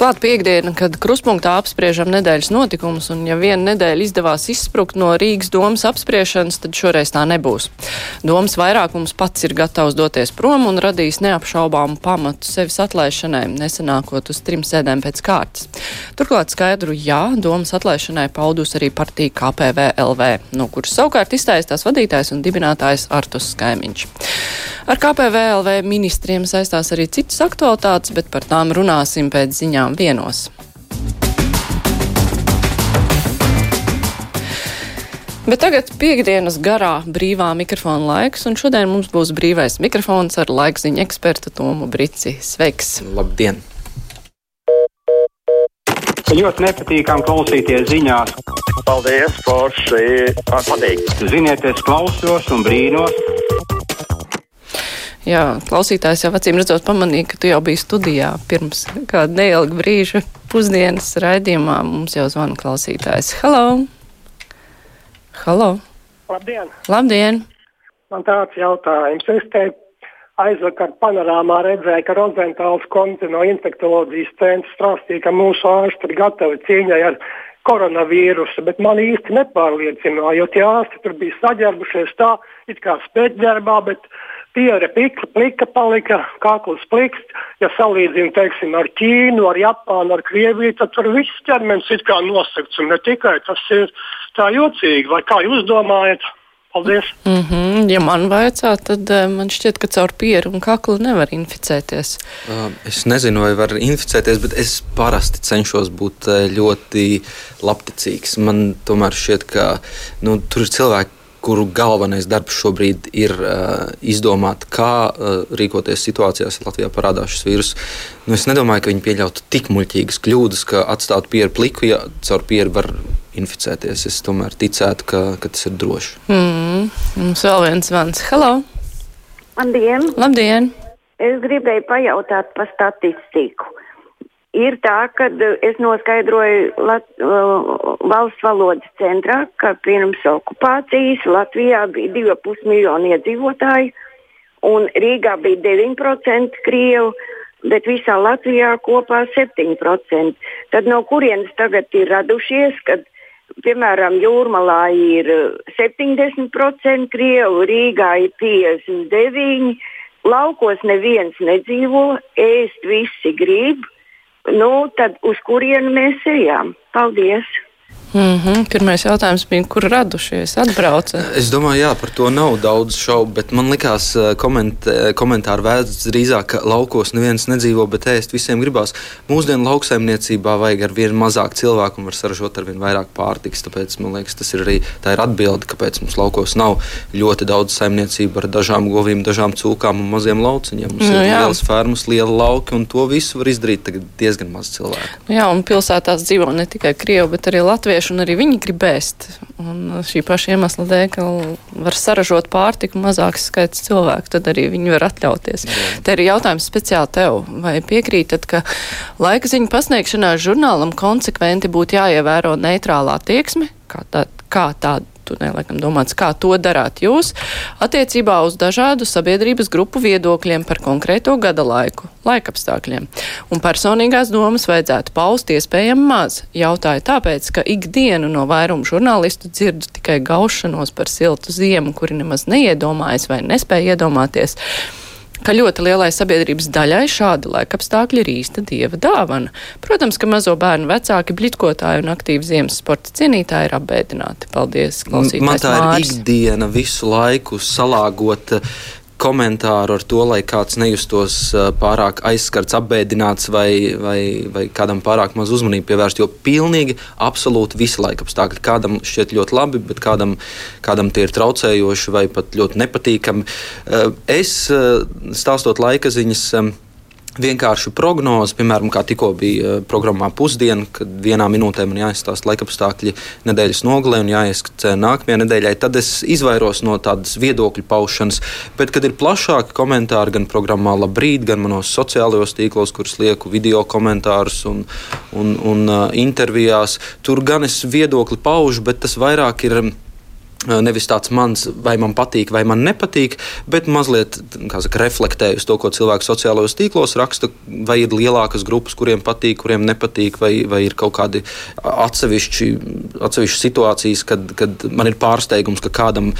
Klāt piekdiena, kad kruspunktā apspriežam nedēļas notikumus, un ja viena nedēļa izdevās izsprukt no Rīgas domas apspriešanas, tad šoreiz tā nebūs. Domas vairākums pats ir gatavs doties prom un radīs neapšaubāmu pamatu sevis atlaišanai, nesanākot uz trim sēdēm pēc kārtas. Turklāt skaidru jā, domas atlaišanai paudus arī partija KPVLV, no kuras savukārt izstājas tās vadītājs un dibinātājs Artus Skaimiņš. Ar KPVLV ministriem saistās arī citas aktualitātes, bet par tām runāsim pēc ziņām vienos. Bet tagad piekdienas garā brīvā mikrofona laiks, un šodien mums būs brīvais mikrofons ar laikziņu ekspertu Tomu Brici. Sveiks! Labdien! Ļoti nepatīkami klausīties ziņās. Paldies, Forši! Man patīk! Ziniet, es klausos un brīnos. Jā, klausītājs jau acīm redzot pamanīja, ka tu jau biji studijā pirms kāda neilga brīža pusdienas raidījumā. Mums jau zvana klausītājs. Halo! Halo! Labdien! Labdien! Man tāds jautājums. Es te aizvakar panorāmā redzēju, ka Rozentāls kundze no infektoloģijas centra strāstīja, ka mūsu ārsti ir gatavi cīņai ar koronavīrusu, bet man īsti nepārliecināja, jo tie ārsti tur bija saģērbušies tā, it kā spēķģērbā, bet Piera plika, plika palika, kakls pliks. Ja salīdzinām, teiksim, ar Ķīnu, ar Japānu, ar Krieviju, tad tur viss ķermenis ir kā nosakts. Un ne tikai tas ir tā jocīgi, vai kā jūs domājat? Paldies! Mm -hmm. Ja man vajadzā, tad uh, man šķiet, ka caur pieru un kaklu nevar inficēties. Uh, es nezinu, vai var inficēties, bet es parasti cenšos būt ļoti labticīgs. Man tomēr šķiet, ka nu, tur ir cilvēki kuru galvenais darbs šobrīd ir uh, izdomāt, kā uh, rīkoties situācijās, ja Latvijā parādās šis vīrus. Nu, es nedomāju, ka viņi pieļautu tik muļķīgas kļūdas, ka atstātu pieru pliku, ja caur pieru var inficēties. Es tomēr ticētu, ka, ka tas ir droši. Mm, mums vēl viens zvans. Halo! Labdien! Labdien! Es gribēju pajautāt par statistiku ir tā, ka e, es noskaidroju Lat, uh, valsts valodas centrā, ka pirms okupācijas Latvijā bija 2,5 miljoni iedzīvotāji, un Rīgā bija 9% krievu, bet visā Latvijā kopā 7%. Tad no kurienes tagad ir radušies, piemēram Jūrmalā ir 70% krievu, Rīgā ir 59%, laukos neviens nedzīvo, ēst visi grib nu, tad uz kurienu mēs ejam? Paldies! Mm -hmm. Pirmais jautājums bija, kur radušies, atbrauca? Es domāju, jā, par to nav daudz šaubu, bet man likās eh, koment, eh, komentāri vērts drīzāk, ka laukos neviens nedzīvo, bet ēst visiem gribās. Mūsdienu lauksaimniecībā vajag ar vien mazāk cilvēku un var saražot ar vien vairāk pārtiks. Tāpēc man liekas, tas ir arī tā ir atbilde, kāpēc mums laukos nav ļoti daudz saimniecību ar dažām govīm, dažām cūkām un maziem lauciņiem. Mums nu, ir jā. lielas fermas, liela lauka un to visu var izdarīt diezgan maz cilvēku. Jā, un pilsētās dzīvo ne tikai Krievi, bet arī Latvieši latvieši, un arī viņi grib ēst. Un šī paša iemesla dēļ, ka var saražot pārtiku mazāks skaits cilvēku, tad arī viņi var atļauties. Jā. Te ir jautājums speciāli tev. Vai piekrītat, ka laika ziņu pasniegšanā žurnālam konsekventi būtu jāievēro neitrālā tieksme, kā tā, kā tā tu neliekam domāts, kā to darāt jūs attiecībā uz dažādu sabiedrības grupu viedokļiem par konkrēto gada laiku, laikapstākļiem. Un personīgās domas vajadzētu paust iespējami maz. Jautāju tāpēc, ka ikdienu no vairumu žurnālistu dzirdu tikai gaušanos par siltu ziemu, kuri nemaz neiedomājas vai nespēja iedomāties ka ļoti lielai sabiedrības daļai šādi laikapstākļi ir īsta dieva dāvana. Protams, ka mazo bērnu vecāki, blitkotāji un aktīvi ziemas sporta cienītāji ir apbēdināti. Paldies, klausītājs Man tā Māris. ir ikdiena visu laiku salāgot komentāru ar to, lai kāds nejustos pārāk aizskarts, apbēdināts vai, vai, vai kādam pārāk maz uzmanību pievērst. Jo pilnīgi, absolūti visi laika apstākļi kādam šķiet ļoti labi, bet kādam, kādam tie ir traucējoši vai pat ļoti nepatīkami. Es stāstot laika ziņas vienkāršu prognozi, piemēram, kā tikko bija eh, programmā pusdiena, kad vienā minūtē man jāizstāsta laikapstākļi nedēļas nogalē un jāieskicē nākamajai nedēļai, tad es izvairos no tādas viedokļu paušanas. Bet, kad ir plašāki komentāri gan programmā Labrīt, gan manos sociālajos tīklos, kurus lieku video komentārus un, un, un uh, intervijās, tur gan es viedokli paužu, bet tas vairāk ir Nevis tāds mans, vai man patīk, vai man nepatīk, bet mazliet saka, reflektēju uz to, ko cilvēki sociālajos tīklos raksta. Vai ir lielākas grupas, kuriem patīk, kuriem nepatīk, vai, vai ir kaut kādi atsevišķi, atsevišķi situācijas, kad, kad man ir pārsteigums, ka kādam,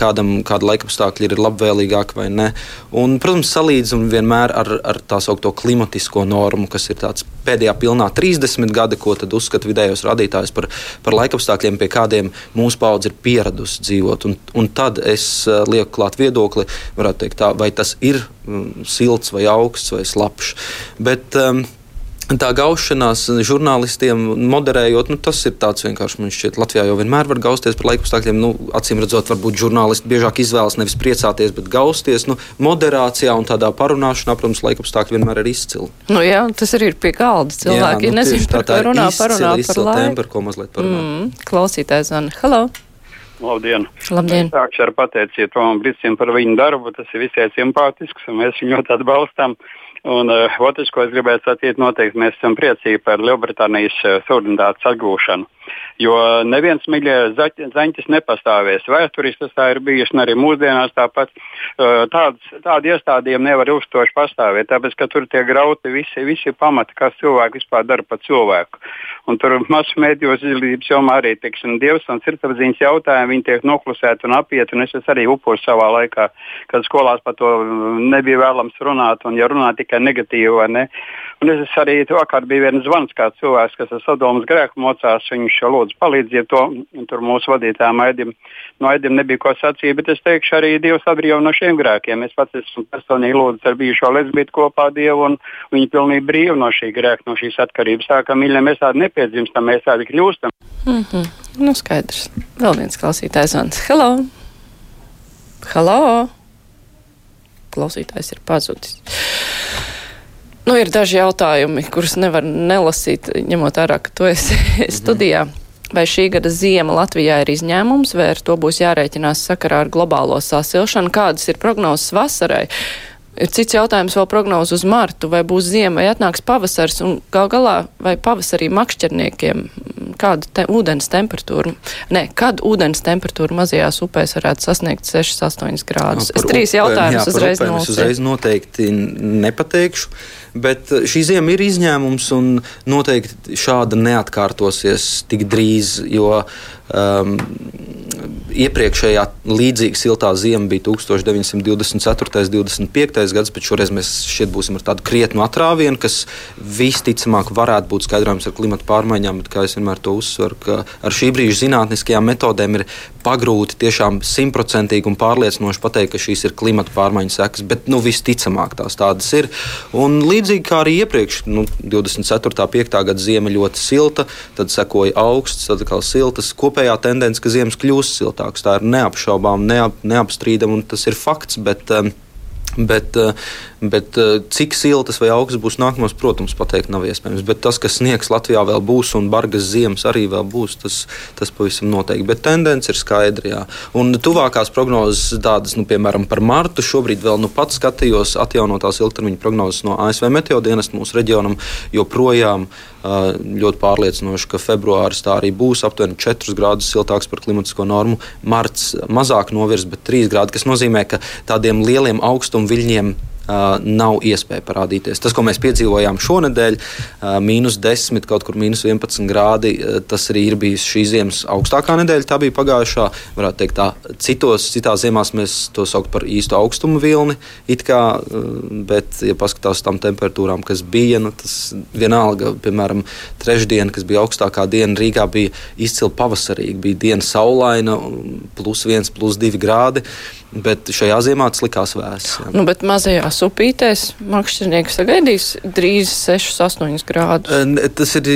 kādam kāda laikapstākļa ir labvēlīgāka vai ne. Un, protams, salīdzinu vienmēr ar, ar tā saucamo klimatisko normu, kas ir tāds pēdējā pilnā 30 gadi, ko tad uzskata vidējos rādītājus par, par laikapstākļiem, pie kādiem mūsu paudze ir pieradusi dzīvot. Un, un tad es uh, lieku klāt viedokli, teikt, tā, vai tas ir um, silts, vai augsts, vai slapjš. Bet, um, Tā gaušanās žurnālistiem moderējot, nu, tas ir tāds vienkārši. Man šķiet, Latvijā jau vienmēr var gausties par laikapstākļiem. Nu, acīm redzot, varbūt žurnālisti biežāk izvēlas nevis priecāties, bet gausties. Nu, moderācijā un tādā parunāšanā, protams, laikapstākļi vienmēr ir izcili. Nu, jā, tas arī ir pie galda. Cilvēki jā, nu, nezinu, tā, tā runā, parunā par laiku. Par ko mazliet parunāt. Mm, klausītājs Zana. Hello! Labdien! Labdien. Sākšu ar pateicību Tomam Brīsīm par viņu darbu. Tas ir visai simpātisks un mēs viņu ļoti atbalstām. Un uh, otrs, ko es gribētu sacīt, noteikti mēs esam priecīgi par Lielbritānijas uh, suverenitātes atgūšanu. Jo neviens mīļais zaņķis nepastāvēs. Vēsturiski tas ir bijis, un arī mūsdienās tāpat tāds, tādi iestādījumi nevar ilgstoši pastāvēt, tāpēc, ka tur tiek grauti visi, visi pamati, kas cilvēku vispār dara par cilvēku. Un tur masu mēdījos izglītības jomā arī, teiksim, dievs un sirdsapziņas jautājumi, tiek noklusēti un apieti, un es arī upurs savā laikā, kad skolās par to nebija vēlams runāt, un ja runā tikai negatīvi ne. Un es arī vakar bija viens zvans, kāds cilvēks, kas ar Sodomas grēku mocās, viņš lūdzu palīdziet to, tur mūsu vadītājiem Aidim, no Aidim nebija ko sacīt, bet es teikšu arī Dievs atbrīvo no šiem grēkiem. Es pats esmu personīgi lūdzis ar bijušo lesbietu kopā Dievu, un viņi pilnīgi brīvi no šī grēka, no šīs atkarības. Tā kā mīļie, mēs tādi nepiedzimstam, mēs tādi kļūstam. Mm -hmm. Nu, skaidrs. Vēl viens klausītājs zvans. Hello! Hello! Klausītājs ir pazudis. Nu, ir daži jautājumi, kurus nevar nelasīt, ņemot vērā, ka tu esi studijā. Vai šī gada ziema Latvijā ir izņēmums, vai ar to būs jārēķinās sakarā ar globālo sasilšanu? Kādas ir prognozes vasarai? Ir cits jautājums vēl prognozu uz martu, vai būs ziema, vai atnāks pavasars, un gal galā, vai pavasarī makšķerniekiem kāda te, ūdens temperatūra, ne, kad ūdens temperatūra mazajās upēs varētu sasniegt 6-8 grādus. No, es trīs jautājumus uzreiz noteikti. Es uzreiz noteikti nepateikšu, bet uh, šī ziema ir izņēmums, un noteikti šāda neatkārtosies tik drīz, jo um, iepriekšējā līdzīga siltā ziema bija 1924. un 25. gads, bet šoreiz mēs šeit būsim ar tādu krietnu atrāvienu, kas visticamāk varētu būt skaidrojams ar klimatu pārmaiņām, bet kā es vienmēr to uzsveru, ka ar šī brīža zinātniskajām metodēm ir pagrūti tiešām simtprocentīgi un pārliecinoši pateikt, ka šīs ir klimata pārmaiņu sekas, bet nu, visticamāk tās tādas ir. Un līdzīgi kā arī iepriekš, nu, 24. un 5. gada ziema ļoti silta, tad sekoja augsts, tad atkal siltas. Kopējā tendence, ka ziemas kļūst siltākas, tā ir neapšaubām, neap, neapstrīdama un tas ir fakts. Bet, um, Bet, eh, bet eh, cik siltas vai augstas būs nākamās, protams, pateikt nav iespējams. Bet tas, kas sniegs Latvijā vēl būs un bargas ziemas arī vēl būs, tas, tas pavisam noteikti. Bet tendence ir skaidra. Jā. Un tuvākās prognozes, tādas, nu, piemēram, par martu, šobrīd vēl nu pats skatījos atjaunotās ilgtermiņa prognozes no ASV meteodienas mūsu reģionam, joprojām ļoti pārliecinoši, ka februāris tā arī būs aptuveni 4 grādus siltāks par klimatisko normu. Marts mazāk novirs, bet 3 grādi, kas nozīmē, ka tādiem lieliem augstuma viļņiem nav iespēja parādīties. Tas, ko mēs piedzīvojām šonadēļ, uh, mīnus 10, kaut kur mīnus 11 grādi, uh, tas arī ir bijis šīs ziemas augstākā nedēļa. Tā bija pagājušā. Varētu teikt, tā citos, citās ziemās mēs to saucam par īstu augstumu vilni. Kā, bet, ja paskatās tām temperatūrām, kas bija, nu, tas vienalga, piemēram, trešdiena, kas bija augstākā diena Rīgā, bija izcili pavasarīga. Bija diena saulaina, plus 1, plus 2 grādi. Bet šajā ziemā tas likās vēss. Nu, bet mazajās upītēs makšķernieki sagaidīs drīz 6-8 grādus. Tas ir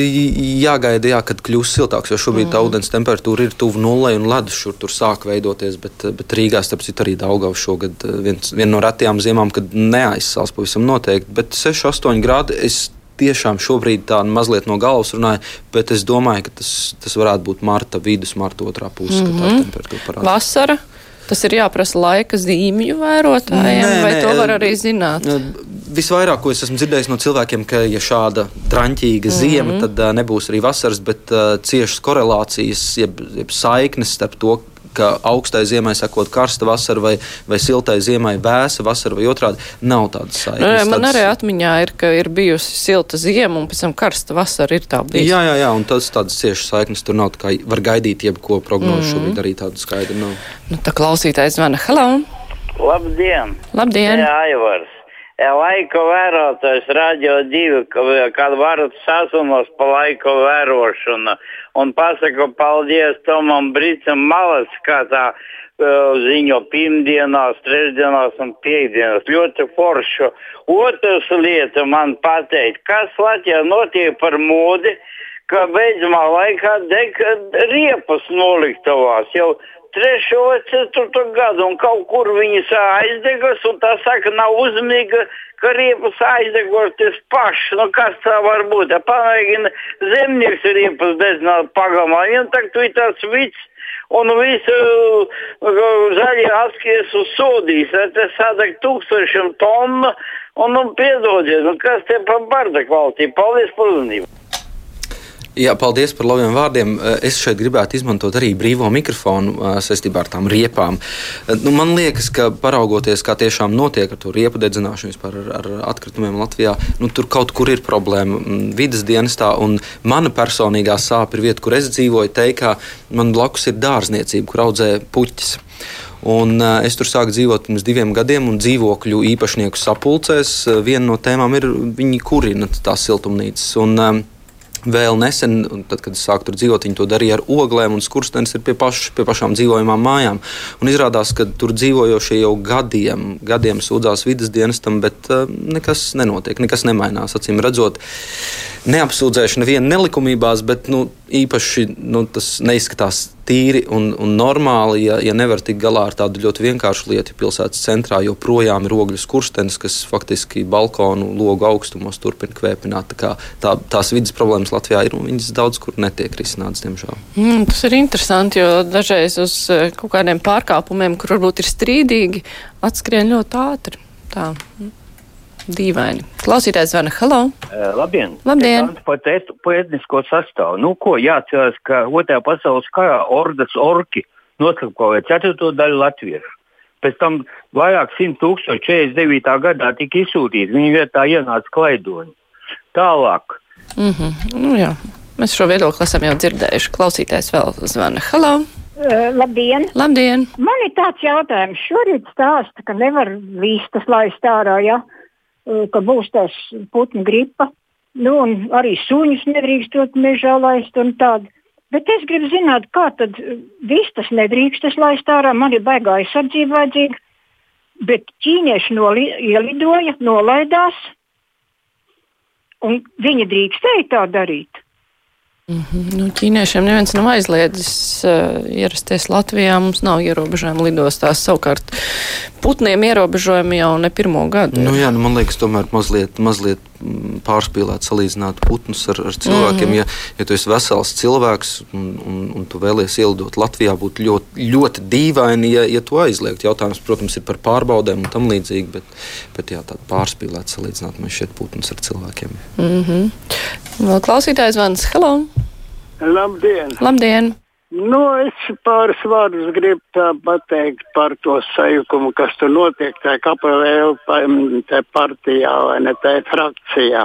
jāgaida, jā, kad kļūs siltāks, jo šobrīd mm. tā ūdens temperatūra ir tuvu nulē un ledus šur tur sāk veidoties. Bet, bet Rīgā, starp citu, arī Daugavs šogad viens, viena no retajām ziemām, kad neaizsāls pavisam noteikti. Bet 6-8 grādi es tiešām šobrīd tā mazliet no galvas runāju, bet es domāju, ka tas, tas varētu būt marta vidus, marta otrā puse, mm -hmm. kad tā temperatūra parādās. Vasara? Tas ir jāprasa laika zīmju vērotājiem, nē, vai nē, to var arī zināt? Visvairāk, ko es esmu dzirdējis no cilvēkiem, ka, ja šāda traņķīga ziema, mm -hmm. tad uh, nebūs arī vasaras, bet uh, ciešas korelācijas, jeb, jeb saiknes starp to, ka augstai ziemai sakot karsta vasara vai, vai siltai ziemai vēsa vasara vai otrādi. Nav tādas Nu, saiknes. man Tādas- arī atmiņā ir, ka ir bijusi silta ziema un pēc tam karsta vasara ir tā bijusi. Jā, jā, jā, un tas tādas ciešas saiknes tur nav. Tā kā var gaidīt jebko prognožu, mm. šobrīd arī tādu skaidru nav. Nu, tā klausītājs zvana. Halo! Labdien! Labdien! Jā, Aivars. Laika vērotājs radio divi, ka- kad varat sazumos pa laika vērošanu un pasaku paldies Tomam Bricam malas, kā tā uh, ziņo pirmdienās, trešdienās un piekdienās. Ļoti foršu. Otrs lieta man pateikt, kas Latvijā notiek par modi, ka beidzamā laikā deg riepas noliktavās. Jau trešo vai ceturto gadu, un kaut kur viņas aizdegas, un tā saka, nav uzmanīga, ka riepas aizdegoties paši. Nu, kas tā var būt? Ja pamēģina zemnieks riepas dedzināt pagamā, viņam tagad ir tāds vids. Un visu uh, zaļie askies uz sodīs, tas sadeg tūkstošiem tonu, un, nu, piedodiet, nu, kas te par barda kvalitāti. Paldies par uzmanību! Jā, paldies par labiem vārdiem. Eh, Es šeit gribētu izmantot arī brīvo mikrofonu eh, saistībā ar tām riepām. Eh, Nu, man liekas, ka paraugoties, kā tiešām notiek ar to riepu dedzināšanu, vispār ar, ar atkritumiem Latvijā, nu, tur kaut kur ir problēma mm, vidas dienestā. un Mana personīgā sāpe ir vieta, kur es dzīvoju. Teikā, man blakus ir dārzniecība, kur audzē puķis. Un, uh, es tur sāku dzīvot pirms diviem gadiem, un dzīvokļu īpašnieku sapulcēs uh, viena no tēmām ir viņi kurina tās siltumnīcas. Un, um, Vēl nesen, tad, kad es sāku tur dzīvot, viņi to darīja ar oglēm, un skurstenis ir pie, paš, pie pašām dzīvojamām mājām. Un izrādās, ka tur dzīvojošie jau gadiem, gadiem sūdzās vidas dienestam, bet uh, nekas nenotiek, nekas nemainās. Acīm redzot, neapsūdzēšu nevienu nelikumībās, bet nu, īpaši nu, tas neizskatās tīri un, un normāli, ja, ja nevar tikt galā ar tādu ļoti vienkāršu lietu. Pilsētas centrā joprojām ir ogļu skurstenis, kas faktiski balkonu logu augstumos turpina kvēpināt. Tā tā, tās vidas problēmas Latvijā ir un viņas daudz kur netiek risinātas, diemžēl. Mm, tas ir interesanti, jo dažreiz uz eh, kaut kādiem pārkāpumiem, kur varbūt ir strīdīgi, atskrien ļoti ātri. Tā. mm, Dīvaini. Klausītājs zvana. Halo! Uh, labdien! Labdien. Par et, pa etnisko sastāvu. Nu, ko jāatcerās, ka Otrajā pasaules karā ordas orki noslapkavoja ceturto daļu latviešu. Pēc tam vairāk simt tūkstoši 49. gadā tika izsūtīti, viņa vietā ienāca klaidoņi. Tālāk. Mm -hmm. nu, jā. Mēs šo viedokli esam jau dzirdējuši. Klausītājs vēl zvana. Halo! Uh, labdien! Labdien! Man ir tāds jautājums. Šorīt stāsta, ka nevar vistas laist ārā, ja? Uh, ka būs tās putnu gripa. Nu, arī suņus nedrīkstot mežā laist un tādu. Bet es gribu zināt, kā tad uh, vistas nedrīkstas laist ārā. Man ir baigā aizsardzība vajadzīga. Bet ķīnieši noli, ielidoja, nolaidās, viņi drīkstēja tā darīt. Mm -hmm. nu, ķīniešiem neviens nav aizliedzis uh, ierasties Latvijā. Mums nav ierobežojumi lidostās. Savukārt putniem ierobežojumi jau ne pirmo gadu. Nu, jā, nu, man liekas, tomēr mazliet, mazliet mm, pārspīlēt salīdzināt putnus ar, ar cilvēkiem. Mm -hmm. ja, ja tu esi vesels cilvēks un, un, un tu vēlies ielidot Latvijā, būtu ļoti, ļoti dīvaini, ja, ja tu aizliegtu. Jautājums, protams, ir par pārbaudēm un tam līdzīgi, bet, bet jā, tādu pārspīlēt salīdzināt man šeit putnus ar cilvēkiem. Mm -hmm. Vēl klausītājs zvans. Hello! Labdien! Labdien! Nu, es pāris vārdus gribu pateikt par to sajukumu, kas tur notiek tajā KPVL tajā partijā vai ne tajā frakcijā.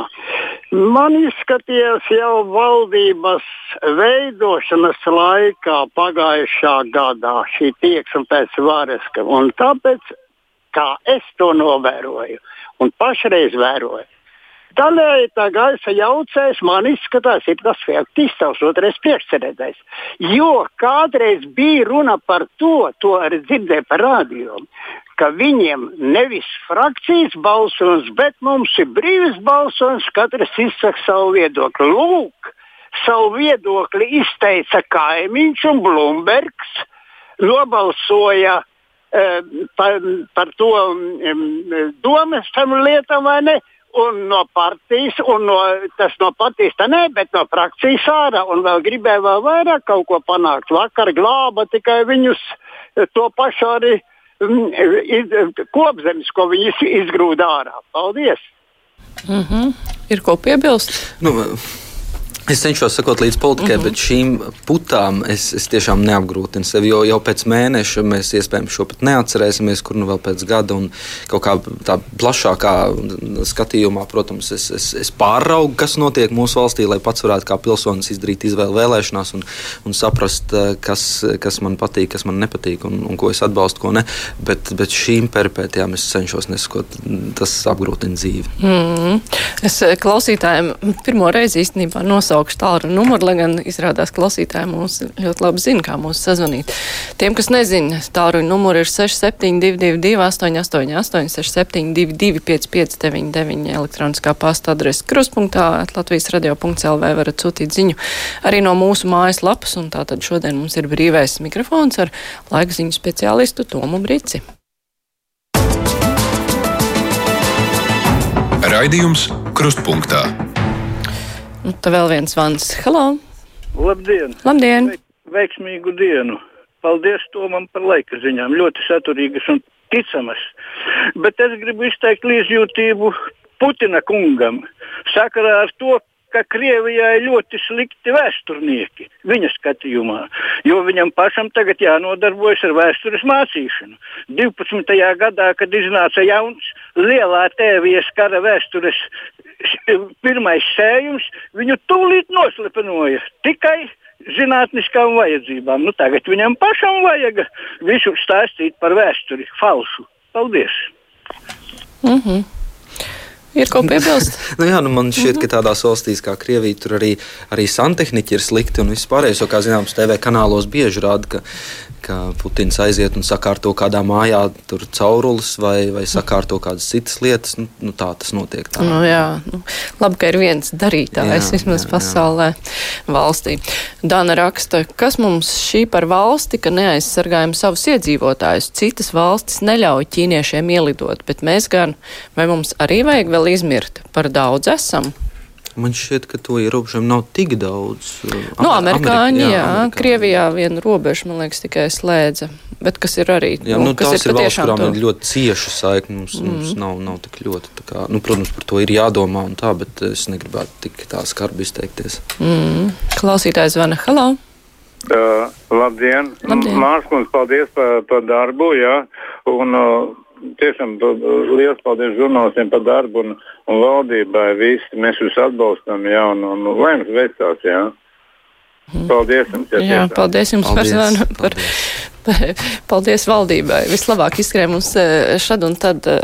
Man izskatījās jau valdības veidošanas laikā pagājušā gadā šī tieksme pēc varas, un tāpēc, kā es to novēroju un pašreiz vēroju, Daļēji tā gaisa jaucējs man izskatās, ir tas faktisks otrais priekšsēdētājs. Jo kādreiz bija runa par to, to arī dzirdēju par rādio, ka viņiem nevis frakcijas balsojums, bet mums ir brīvs balsojums, katrs izsaka savu viedokli. Lūk, savu viedokli izteica kaimiņš un Blūmbergs, nobalsoja eh, par, par to um, domas tam lietam vai ne un no partijas, un no, tas no partijas tā nē, bet no frakcijas ārā. Un vēl gribēja vēl vairāk kaut ko panākt. Vakar glāba tikai viņus to pašu arī mm, iz, kopzemes, ko viņi iz, izgrūda ārā. Paldies! Mm -hmm. Ir ko piebilst? Nu, Es cenšos sekot līdz politikai, mm -hmm. bet šīm putām es, es tiešām neapgrūtinu sevi. Jo jau pēc mēneša mēs iespējams šo pat neatcerēsimies, kur nu vēl pēc gada. Un kaut kā tā plašākā skatījumā, protams, es, es, es pāraugu, kas notiek mūsu valstī, lai pats varētu kā pilsonis izdarīt izvēli vēlēšanās un, un saprast, eh, kas, kas man patīk, kas man nepatīk un, un ko es atbalstu, ko ne. Bet, bet šīm peripētījām es cenšos nesakot. Tas apgrūtina dzīvi. Mm -hmm. Es eh, klausītājiem pirmo reizi īstenībā nosaucu nosaukšu tālruņa numuru, lai gan izrādās klausītāji mūs ļoti labi zina, kā mūs sazvanīt. Tiem, kas nezina, tālruņa numuru ir 6722, 888, 672, 559, elektroniskā pasta adrese kruspunktā, Latvijas radio.lv varat sūtīt ziņu arī no mūsu mājas lapas, un tātad šodien mums ir brīvais mikrofons ar laika ziņu speciālistu Tomu Brici. Raidījums Krustpunktā. Nu, tā vēl viens zvans. Halo! Labdien! Labdien! Veiksmīgu dienu! Paldies Tomam par laika ziņām. Ļoti saturīgas un ticamas. Bet es gribu izteikt līdzjūtību Putina kungam sakarā ar to, ka Krievijā ir ļoti slikti vēsturnieki viņa skatījumā, jo viņam pašam tagad jānodarbojas ar vēstures mācīšanu. 12. gadā, kad iznāca jauns lielā tēvijas kara vēstures pirmais sējums, viņu tūlīt noslepenoja tikai zinātniskām vajadzībām. Nu, tagad viņam pašam vajag visu stāstīt par vēsturi, falšu. Paldies! Mm -hmm. Ir ko piebilst? nu, jā, nu man šķiet, ka tādās valstīs kā Krievija tur arī, arī santehniķi ir slikti un vispārējais. Kā zināms, TV kanālos bieži rāda, ka, ka Putins aiziet un sakārto kādā mājā caurules vai, vai sakārto kādas citas lietas. Nu, nu, tā tas notiek. Tā. Nu, jā, nu, labi, ka ir viens darītājs jā, vismaz jā, pasaulē, jā. valstī. Dana raksta, kas mums šī par valsti, ka neaizsargājam savus iedzīvotājus. Citas valstis neļauj ķīniešiem ielidot, bet mēs gan, vai mums arī vajag vēl vēl izmirt. Par daudz esam. Man šķiet, ka to ierobežojumu nav tik daudz. Nu, amerikāņi, Amerika, jā, jā. Krievijā viena robeža, man liekas, tikai slēdza. Bet kas ir arī? Jā, nu, nu, kas ir, ir valsts, kurām to... ir ļoti cieša saikne. Mums, mm. mums nav, nav tik ļoti. Kā, nu, protams, par to ir jādomā un tā, bet es negribētu tik tā skarbi izteikties. Mm. Klausītājs zvana Halo! Uh, labdien! labdien. Mārskundze, paldies par, par darbu, jā. Un, uh, tiešām liels paldies žurnālistiem par darbu un, un valdībai. Visi mēs jūs atbalstam, jā, un, un lai jums veicās, jā. Paldies jums! Jā, jā paldies jums paldies, par. Par, par, paldies valdībai. Vislabāk izskrēja mums e, šad un tad e,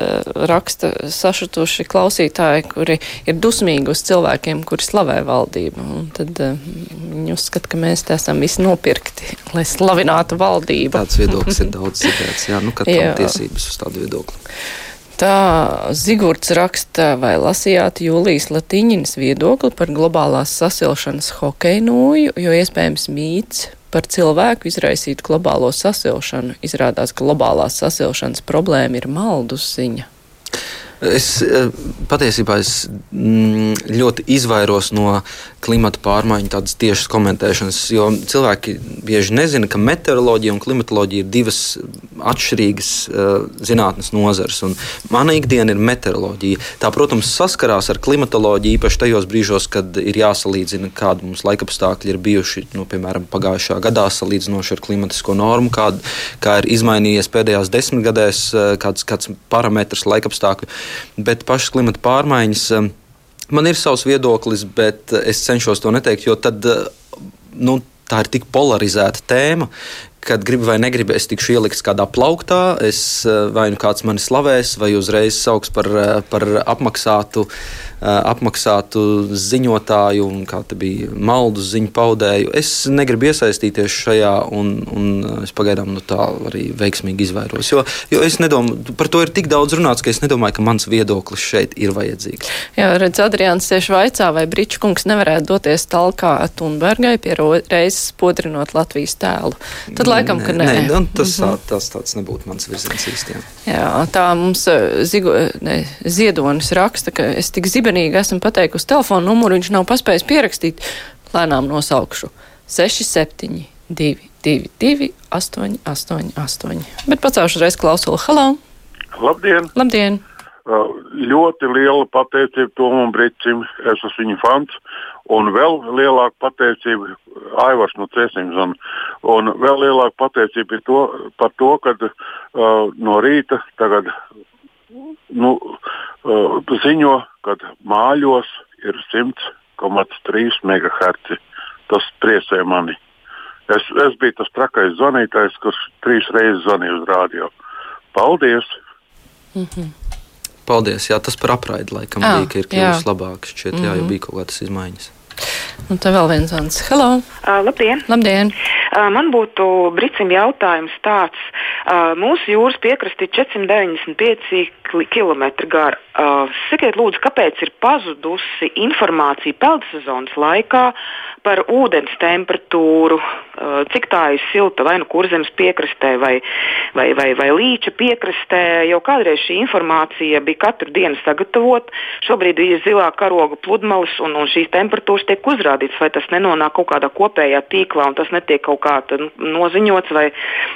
raksta sašutuši klausītāji, kuri ir dusmīgi uz cilvēkiem, kuri slavē valdību. Un tad e, viņi uzskata, ka mēs te esam visi nopirkti, lai slavinātu valdību. Tāds viedoklis ir daudz citēts. Jā, nu katram tiesības uz tādu viedokli. Tā Zigurds raksta, vai lasījāt Jūlijas Latiņinas viedokli par globālās sasilšanas hokeju nūju, jo iespējams mīts par cilvēku izraisītu globālo sasilšanu. Izrādās, ka globālās sasilšanas problēma ir maldus ziņa. Es eh, patiesībā es mm, ļoti izvairos no klimata pārmaiņu tādas tiešas komentēšanas, jo cilvēki bieži nezina, ka meteoroloģija un klimatoloģija ir divas atšķirīgas uh, zinātnes nozares. Mana ikdiena ir meteoroloģija. Tā, protams, saskarās ar klimatoloģiju īpaši tajos brīžos, kad ir jāsalīdzina, kādi mums laikapstākļi ir bijuši, nu, piemēram, pagājušā gadā salīdzinoši ar klimatisko normu, kād, kā ir izmainījies pēdējās desmitgadēs, uh, kāds, kāds parametrs laikapstākļu bet pašas klimata pārmaiņas. Um, man ir savs viedoklis, bet es cenšos to neteikt, jo tad, uh, nu, tā ir tik polarizēta tēma, kad gribi vai negribi, es tikšu ielikts kādā plauktā, es, vai nu kāds mani slavēs, vai uzreiz sauks par, par apmaksātu apmaksātu ziņotāju un kā te bija maldu ziņu paudēju. Es negribu iesaistīties šajā, un, un es pagaidām no tā arī veiksmīgi izvairos. Jo, jo es nedomāju, par to ir tik daudz runāts, ka es nedomāju, ka mans viedoklis šeit ir vajadzīgs. Jā, redz, Adrians tieši vaicā, vai Bričkungs nevarētu doties talkā Thunbergai pie reizes podrinot Latvijas tēlu. Tad laikam, ka nē. nē tas, mm -hmm. tā, tas tāds nebūtu mans virziens īstiem. Jā, tā mums zigo, ne, Ziedonis raksta, ka es tik zibu zibenīgi esmu pateikusi telefonu numuru, viņš nav paspējis pierakstīt. Lēnām nosaukšu 67, 2, 2, 2, 8, 8, 8. Bet pacaušu reiz klausulu. Halo! Labdien! Labdien! Uh, ļoti liela pateicība Tomam Brīsīm, es esmu viņa fans. Un vēl lielāka pateicība Aivars no Cēsīm. Un vēl lielāka pateicība to, par to, ka uh, no rīta tagad nu, ziņo, ka māļos ir 100,3 MHz. Tas priecē mani. Es, es biju tas trakais zvanītājs, kurš trīs reizes zvanīja uz rādio. Paldies! Mm -hmm. Paldies. Jā, tas par apraidi laikam Jā, bija, ka ir kļuvis jā. labāk. Šķiet, jā, Mhm. jau bija kaut kādas izmaiņas. Un te vēl viens zvans. Hello! Uh, labdien! Labdien! Uh, man būtu brīcim jautājums tāds. Mūsu jūras piekraste ir 495 km gara. Sakiet, lūdzu, kāpēc ir pazudusi informācija peldsezonas laikā par ūdens temperatūru, cik tā ir silta vai nu kurzemes piekrastē vai, vai, vai, vai līča piekrastē. Jau kādreiz šī informācija bija katru dienu sagatavota. Šobrīd ir zilā karoga pludmales un, un šīs temperatūras tiek uzrādītas, vai tas nenonāk kaut kādā kopējā tīklā un tas netiek kaut kā tad, nu, noziņots, vai,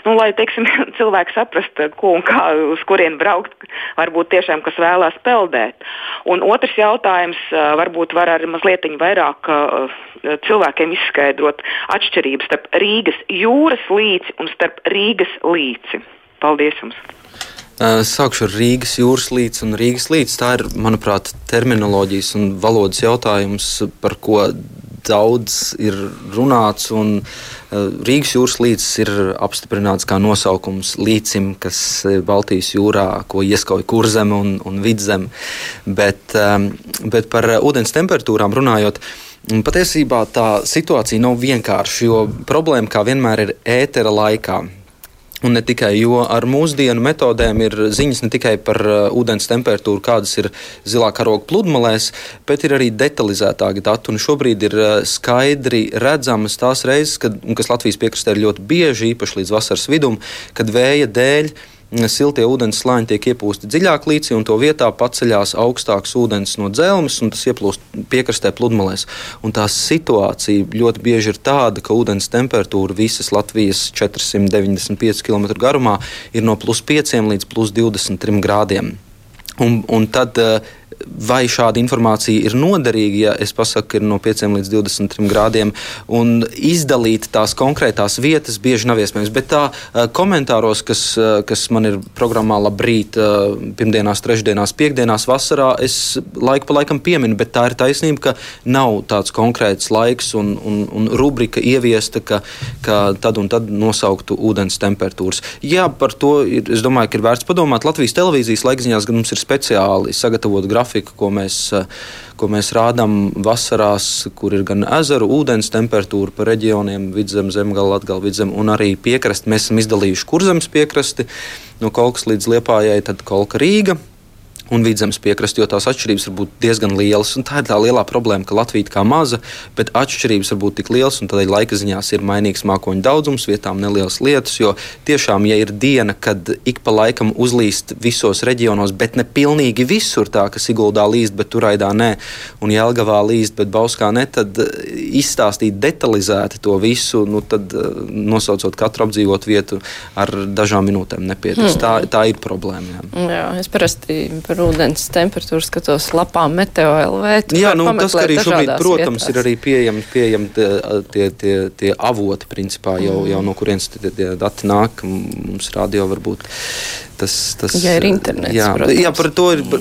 nu, lai teiksim, cilvēki saprastu, ko un kā, uz kurien braukt, varbūt tiešām kas vēlās peldēt. Un otrs jautājums, varbūt var arī mazliet vairāk cilvēkiem izskaidrot atšķirības starp Rīgas jūras līci un starp Rīgas līci. Paldies jums! Sākšu ar Rīgas jūras līci un Rīgas līci. Tā ir, manuprāt, terminoloģijas un valodas jautājums, par ko daudz ir runāts. Un, uh, Rīgas jūras līcis ir apstiprināts kā nosaukums līcim, kas ir Baltijas jūrā, ko ieskauj kurzeme un, un vidzeme. Bet, um, bet par uh, ūdens temperatūrām runājot. un Patiesībā tā situācija nav vienkārša, jo problēma kā vienmēr ir ētera laikā. Un ne tikai, jo ar mūsdienu metodēm ir ziņas ne tikai par uh, ūdens temperatūru, kādas ir zilā karoga pludmalēs, bet ir arī detalizētāki dati. Un šobrīd ir uh, skaidri redzamas tās reizes, kad, kas Latvijas piekrastē ir ļoti bieži, īpaši līdz vasaras vidum, kad vēja dēļ siltie ūdens slāņi tiek iepūsti dziļāk līdzi, un to vietā paceļās augstāks ūdens no dzelzmes, un tas ieplūst piekrastē pludmalēs. Un tā situācija ļoti bieži ir tāda, ka ūdens temperatūra visas Latvijas 495 km garumā ir no plus 5 līdz plus 23 grādiem. Un, un tad, eh, vai šāda informācija ir noderīga, ja es pasaku, ir no 5 līdz 23 grādiem, un izdalīt tās konkrētās vietas bieži nav iespējams. Bet tā eh, komentāros, kas, eh, kas man ir programmā Labrīt, eh, pirmdienās, trešdienās, piekdienās, vasarā, es laiku pa laikam pieminu, bet tā ir taisnība, ka nav tāds konkrēts laiks un, un, un rubrika ieviesta, ka, ka tad un tad nosauktu ūdens temperatūras. Jā, par to ir, es domāju, ka ir vērts padomāt. Latvijas televīzijas laikziņās mums ir speciāli sagatavota grafika, ko mēs, eh, ko mēs rādām vasarās, kur ir gan ezeru ūdens temperatūra pa reģioniem, vidzem, zemgala, latgala, vidzem un arī piekrasti. Mēs esam izdalījuši kurzemes piekrasti no Kolkas līdz Liepājai, tad Kolka Rīga un vidzemes piekrasti, jo tās atšķirības var būt diezgan lielas. Tā ir tā lielā problēma, ka Latvija ir kā maza, bet atšķirības var būt tik lielas, un tādēļ laika ziņās ir mainīgs mākoņu daudzums, vietām nelielas lietas. Jo tiešām, ja ir diena, kad ik pa laikam uzlīst visos reģionos, bet ne pilnīgi visur tā, ka Siguldā līst, bet Turaidā nē, un Jelgavā līst, bet Bauskā ne, tad eh, izstāstīt detalizēti to visu, nu, tad eh, nosaucot katru apdzīvot vietu ar dažām minūtēm nepietiks. Hmm. Tā, tā ir problēma. Jā. Jā, es parasti par ūdens temperatūru skatos lapā Meteo LV. Jā, nu, tas, ka arī šobrīd, protams, vietās. ir arī pieejami, pieejami tie, tie, tie, tie avoti, principā, jau, Mm. jau no kurienes tie, tie dati nāk. Mums radio varbūt tas. tas Ja ir internets, jā, protams. jā, par to ir. Par,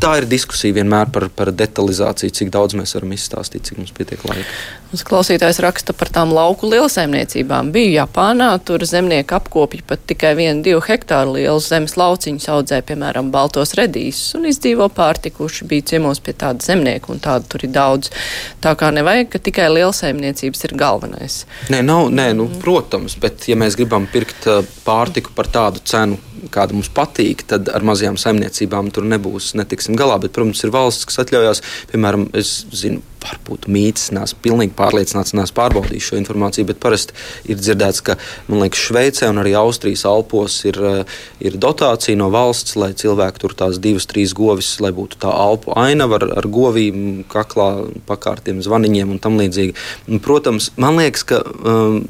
tā ir diskusija vienmēr par, par detalizāciju, cik daudz mēs varam izstāstīt, cik mums pietiek laika. Mums klausītājs raksta par tām lauku lielsaimniecībām. Biju Japānā, tur zemnieki apkopja pat tikai vienu, divu hektāru lielus zemes lauciņus, audzē, piemēram, baltos redīsus un izdzīvo pārtikuši. Bija ciemos pie tāda zemnieka un tādu tur ir daudz. Tā kā nevajag, ka tikai lielsaimniecības ir galvenais. Nē, nav, nē nu, protams, bet ja mēs gribam pirkt uh, pārtiku par tādu cenu, kāda mums patīk, tad ar mazajām saimniecībām tur nebūs, netiksim galā. Bet, protams, ir valsts, kas atļaujās, piemēram, es zinu, varbūt mīts, neesmu pilnīgi pārliecināts, neesmu pārbaudījis šo informāciju, bet parasti ir dzirdēts, ka liekas, Šveicē un arī Austrijas Alpos ir, eh, ir dotācija no valsts, lai cilvēki tur tās divas, trīs govis, lai būtu tā alpu ainava ar, ar govīm, kaklā, pakārtiem, zvaniņiem un tam līdzīgi. Protams, man liekas, ka um,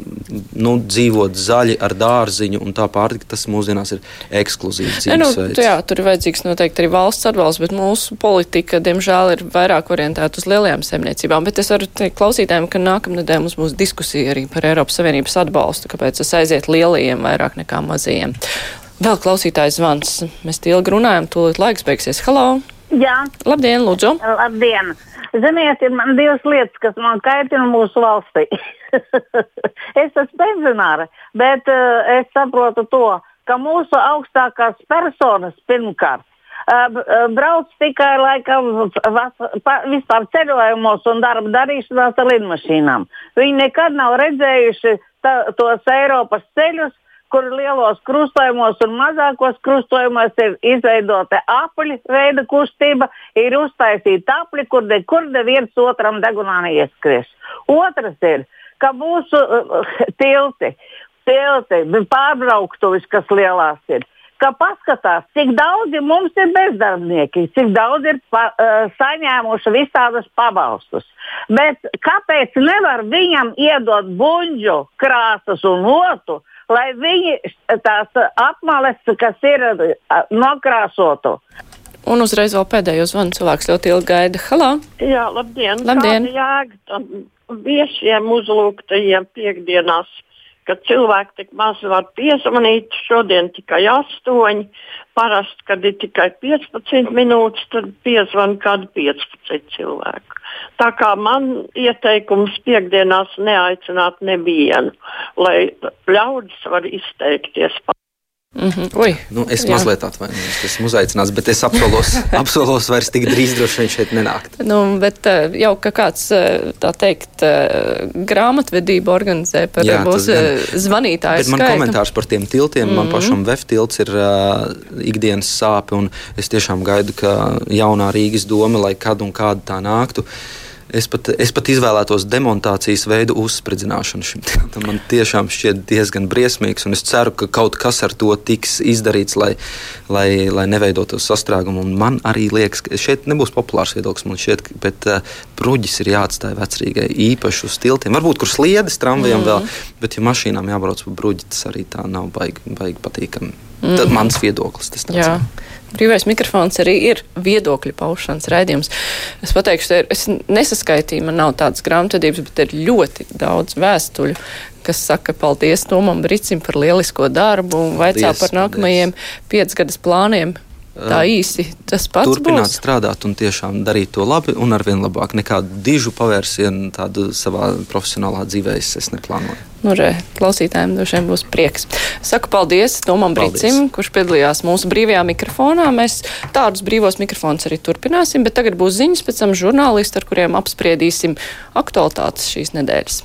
nu, dzīvot zaļi ar dārziņu un tā pārtika, tas mūsdienās ir ekskluzīvs nu, dzīvesveids. Nu, jā, tur ir vajadzīgs noteikti arī valsts atbalsts, bet mūsu politika, diemžēl, ir vairāk orientēta uz lielajām saimniecībām. Bet es varu teikt klausītājiem, ka nākamnedēļ mums būs diskusija arī par Eiropas Savienības atbalstu, kāpēc tas aiziet lielajiem vairāk nekā mazajiem. Vēl klausītājs zvans. Mēs ilgi runājam, tūlīt laiks beigsies. Halo! Jā. Labdien, Lūdzu! Labdien! Ziniet, ir man divas lietas, kas man kaitina mūsu valstī. es esmu pensionāra, bet uh, es saprotu to, ka mūsu augstākās personas pirmkārt brauc tikai laikam vispār ceļojumos un darba darīšanās ar lidmašīnām. Viņi nekad nav redzējuši ta, tos Eiropas ceļus, kur lielos krustojumos un mazākos krustojumos ir izveidota apli veida kustība, ir uztaisīta apli, kur nekur neviens otram degunā neieskries. Otrs ir, ka mūsu uh, tilti, tilti, pārbrauktuvis, kas lielās ir, ka paskatās, cik daudzi mums ir bezdarbnieki, cik daudz ir pa, uh, saņēmuši visādus pabalstus. Bet kāpēc nevar viņam iedot buļģu, krāsas un otu? lai viņi tās apmales, kas ir nokrāsotu. Un uzreiz vēl pēdējo zvanu cilvēks ļoti ilgi gaida. Halo! Jā, labdien! Labdien! Jēga tam viešiem uzlūgtajiem piekdienās, kad cilvēki tik maz var piezvanīt, šodien tikai astoņi. Parasti, kad ir tikai 15 minūtes, tad piezvan kādi 15 cilvēki. Tā kā man ieteikums piekdienās neaicināt nevienu, lai ļaudis var izteikties. Mm -hmm. Ui, nu, es jā. mazliet atvainojos, ka esmu uzaicināts, bet es apsolos, apsolos vairs tik drīz droši vien šeit nenākt. Nu, bet eh, jau ka kāds, eh, tā teikt, eh, grāmatvedību organizē par jā, būs zvanītāju bet man skaitu. komentārs par tiem tiltiem, mm -hmm. man Mhm. pašam VF tilts ir uh, ikdienas sāpe, un es tiešām gaidu, ka jaunā Rīgas doma, lai kad un kāda tā nāktu, Es pat, es pat izvēlētos demontācijas veidu uzspridzināšanu šim tiltam. Man tiešām šķiet diezgan briesmīgs, un es ceru, ka kaut kas ar to tiks izdarīts, lai, lai, lai neveidotos sastrēgumu. Un man arī liekas, ka šeit nebūs populārs viedoklis, man šķiet, bet uh, bruģis ir jāatstāj vecrīgai īpaši uz tiltiem. Varbūt kur sliedes tramvajam mm. vēl, bet ja mašīnām jābrauc pa bruģi, tas arī tā nav baigi, baigi patīkami. Mm. Tad mans viedoklis tas tāds. Jā. Brīvais mikrofons arī ir viedokļu paušanas raidījums. Es pateikšu, es nesaskaitīju, man nav tādas grāmatvedības, bet ir ļoti daudz vēstuļu, kas saka paldies Tomam Bricim par lielisko darbu un vaicā par nākamajiem piecgadas plāniem. Tā īsi tas pats. Turpināt būs. strādāt un tiešām darīt to labi un arvien labāk. Nekādu dižu pavērsienu tādu savā profesionālā dzīvē es, neplānoju. Nu, re, klausītājiem droši vien būs prieks. Saku paldies Tomam paldies. Brīcim, kurš piedalījās mūsu brīvajā mikrofonā. Mēs tādus brīvos mikrofonus arī turpināsim, bet tagad būs ziņas pēc tam žurnālisti, ar kuriem apspriedīsim aktualitātes šīs nedēļas.